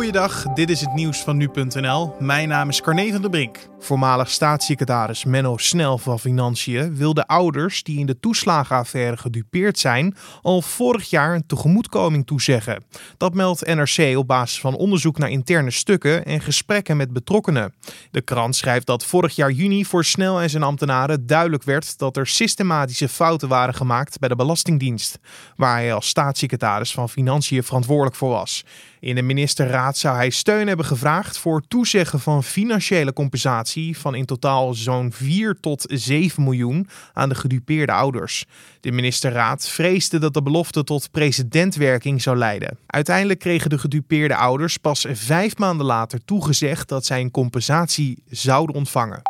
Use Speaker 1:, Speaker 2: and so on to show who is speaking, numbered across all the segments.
Speaker 1: Goeiedag, dit is het nieuws van nu.nl. Mijn naam is Carne van der Brink. Voormalig staatssecretaris Menno Snel van Financiën wil de ouders die in de toeslagenaffaire gedupeerd zijn al vorig jaar een tegemoetkoming toezeggen. Dat meldt NRC op basis van onderzoek naar interne stukken en gesprekken met betrokkenen. De krant schrijft dat vorig jaar juni voor Snel en zijn ambtenaren duidelijk werd dat er systematische fouten waren gemaakt bij de Belastingdienst, waar hij als staatssecretaris van Financiën verantwoordelijk voor was. In de ministerraad zou hij steun hebben gevraagd voor toezeggen van financiële compensatie van in totaal zo'n 4 tot 7 miljoen aan de gedupeerde ouders. De ministerraad vreesde dat de belofte tot precedentwerking zou leiden. Uiteindelijk kregen de gedupeerde ouders pas vijf maanden later toegezegd dat zij een compensatie zouden ontvangen.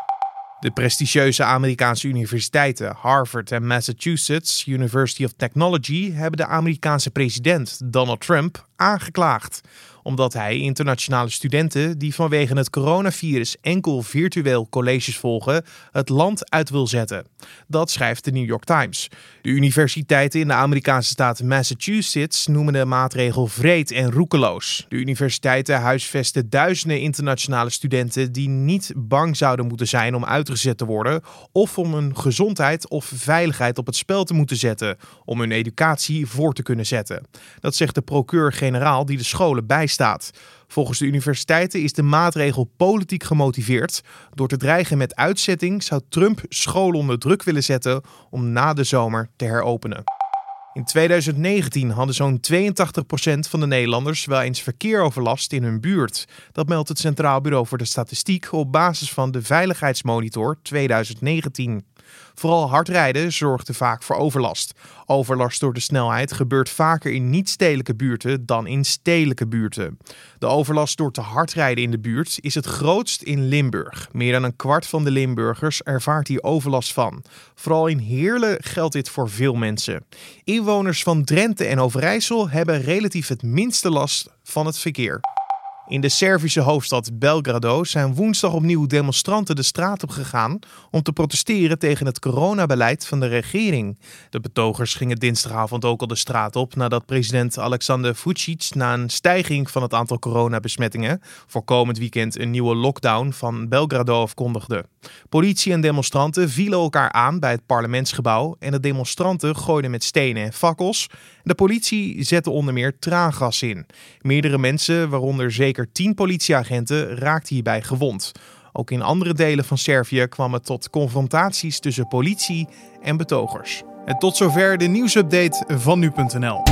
Speaker 1: De prestigieuze Amerikaanse universiteiten Harvard en Massachusetts University of Technology hebben de Amerikaanse president Donald Trump aangeklaagd omdat hij internationale studenten die vanwege het coronavirus enkel virtueel colleges volgen, het land uit wil zetten. Dat schrijft de New York Times. De universiteiten in de Amerikaanse staat Massachusetts noemen de maatregel vreed en roekeloos. De universiteiten huisvesten duizenden internationale studenten die niet bang zouden moeten zijn om uitgezet te worden of om hun gezondheid of veiligheid op het spel te moeten zetten om hun educatie voor te kunnen zetten. Dat zegt de procureur-generaal die de scholen bijstaat staat. Volgens de universiteiten is de maatregel politiek gemotiveerd. Door te dreigen met uitzetting zou Trump scholen onder druk willen zetten om na de zomer te heropenen. In 2019 hadden zo'n 82% van de Nederlanders wel eens verkeeroverlast in hun buurt. Dat meldt het Centraal Bureau voor de Statistiek op basis van de Veiligheidsmonitor 2019. Vooral hard rijden zorgde vaak voor overlast. Overlast door de snelheid gebeurt vaker in niet-stedelijke buurten dan in stedelijke buurten. De overlast door te hard rijden in de buurt is het grootst in Limburg. Meer dan een kwart van de Limburgers ervaart hier overlast van. Vooral in Heerlen geldt dit voor veel mensen. Inwoners van Drenthe en Overijssel hebben relatief het minste last van het verkeer. In de Servische hoofdstad Belgrado zijn woensdag opnieuw demonstranten de straat op gegaan om te protesteren tegen het coronabeleid van de regering. De betogers gingen dinsdagavond ook al de straat op nadat president Alexander Vucic na een stijging van het aantal coronabesmettingen voor komend weekend een nieuwe lockdown van Belgrado afkondigde. Politie en demonstranten vielen elkaar aan bij het parlementsgebouw en de demonstranten gooiden met stenen en fakkels. De politie zette onder meer traangas in. Meerdere mensen, waaronder zeker tien politieagenten, raakten hierbij gewond. Ook in andere delen van Servië kwam het tot confrontaties tussen politie en betogers. En tot zover de nieuwsupdate van nu.nl.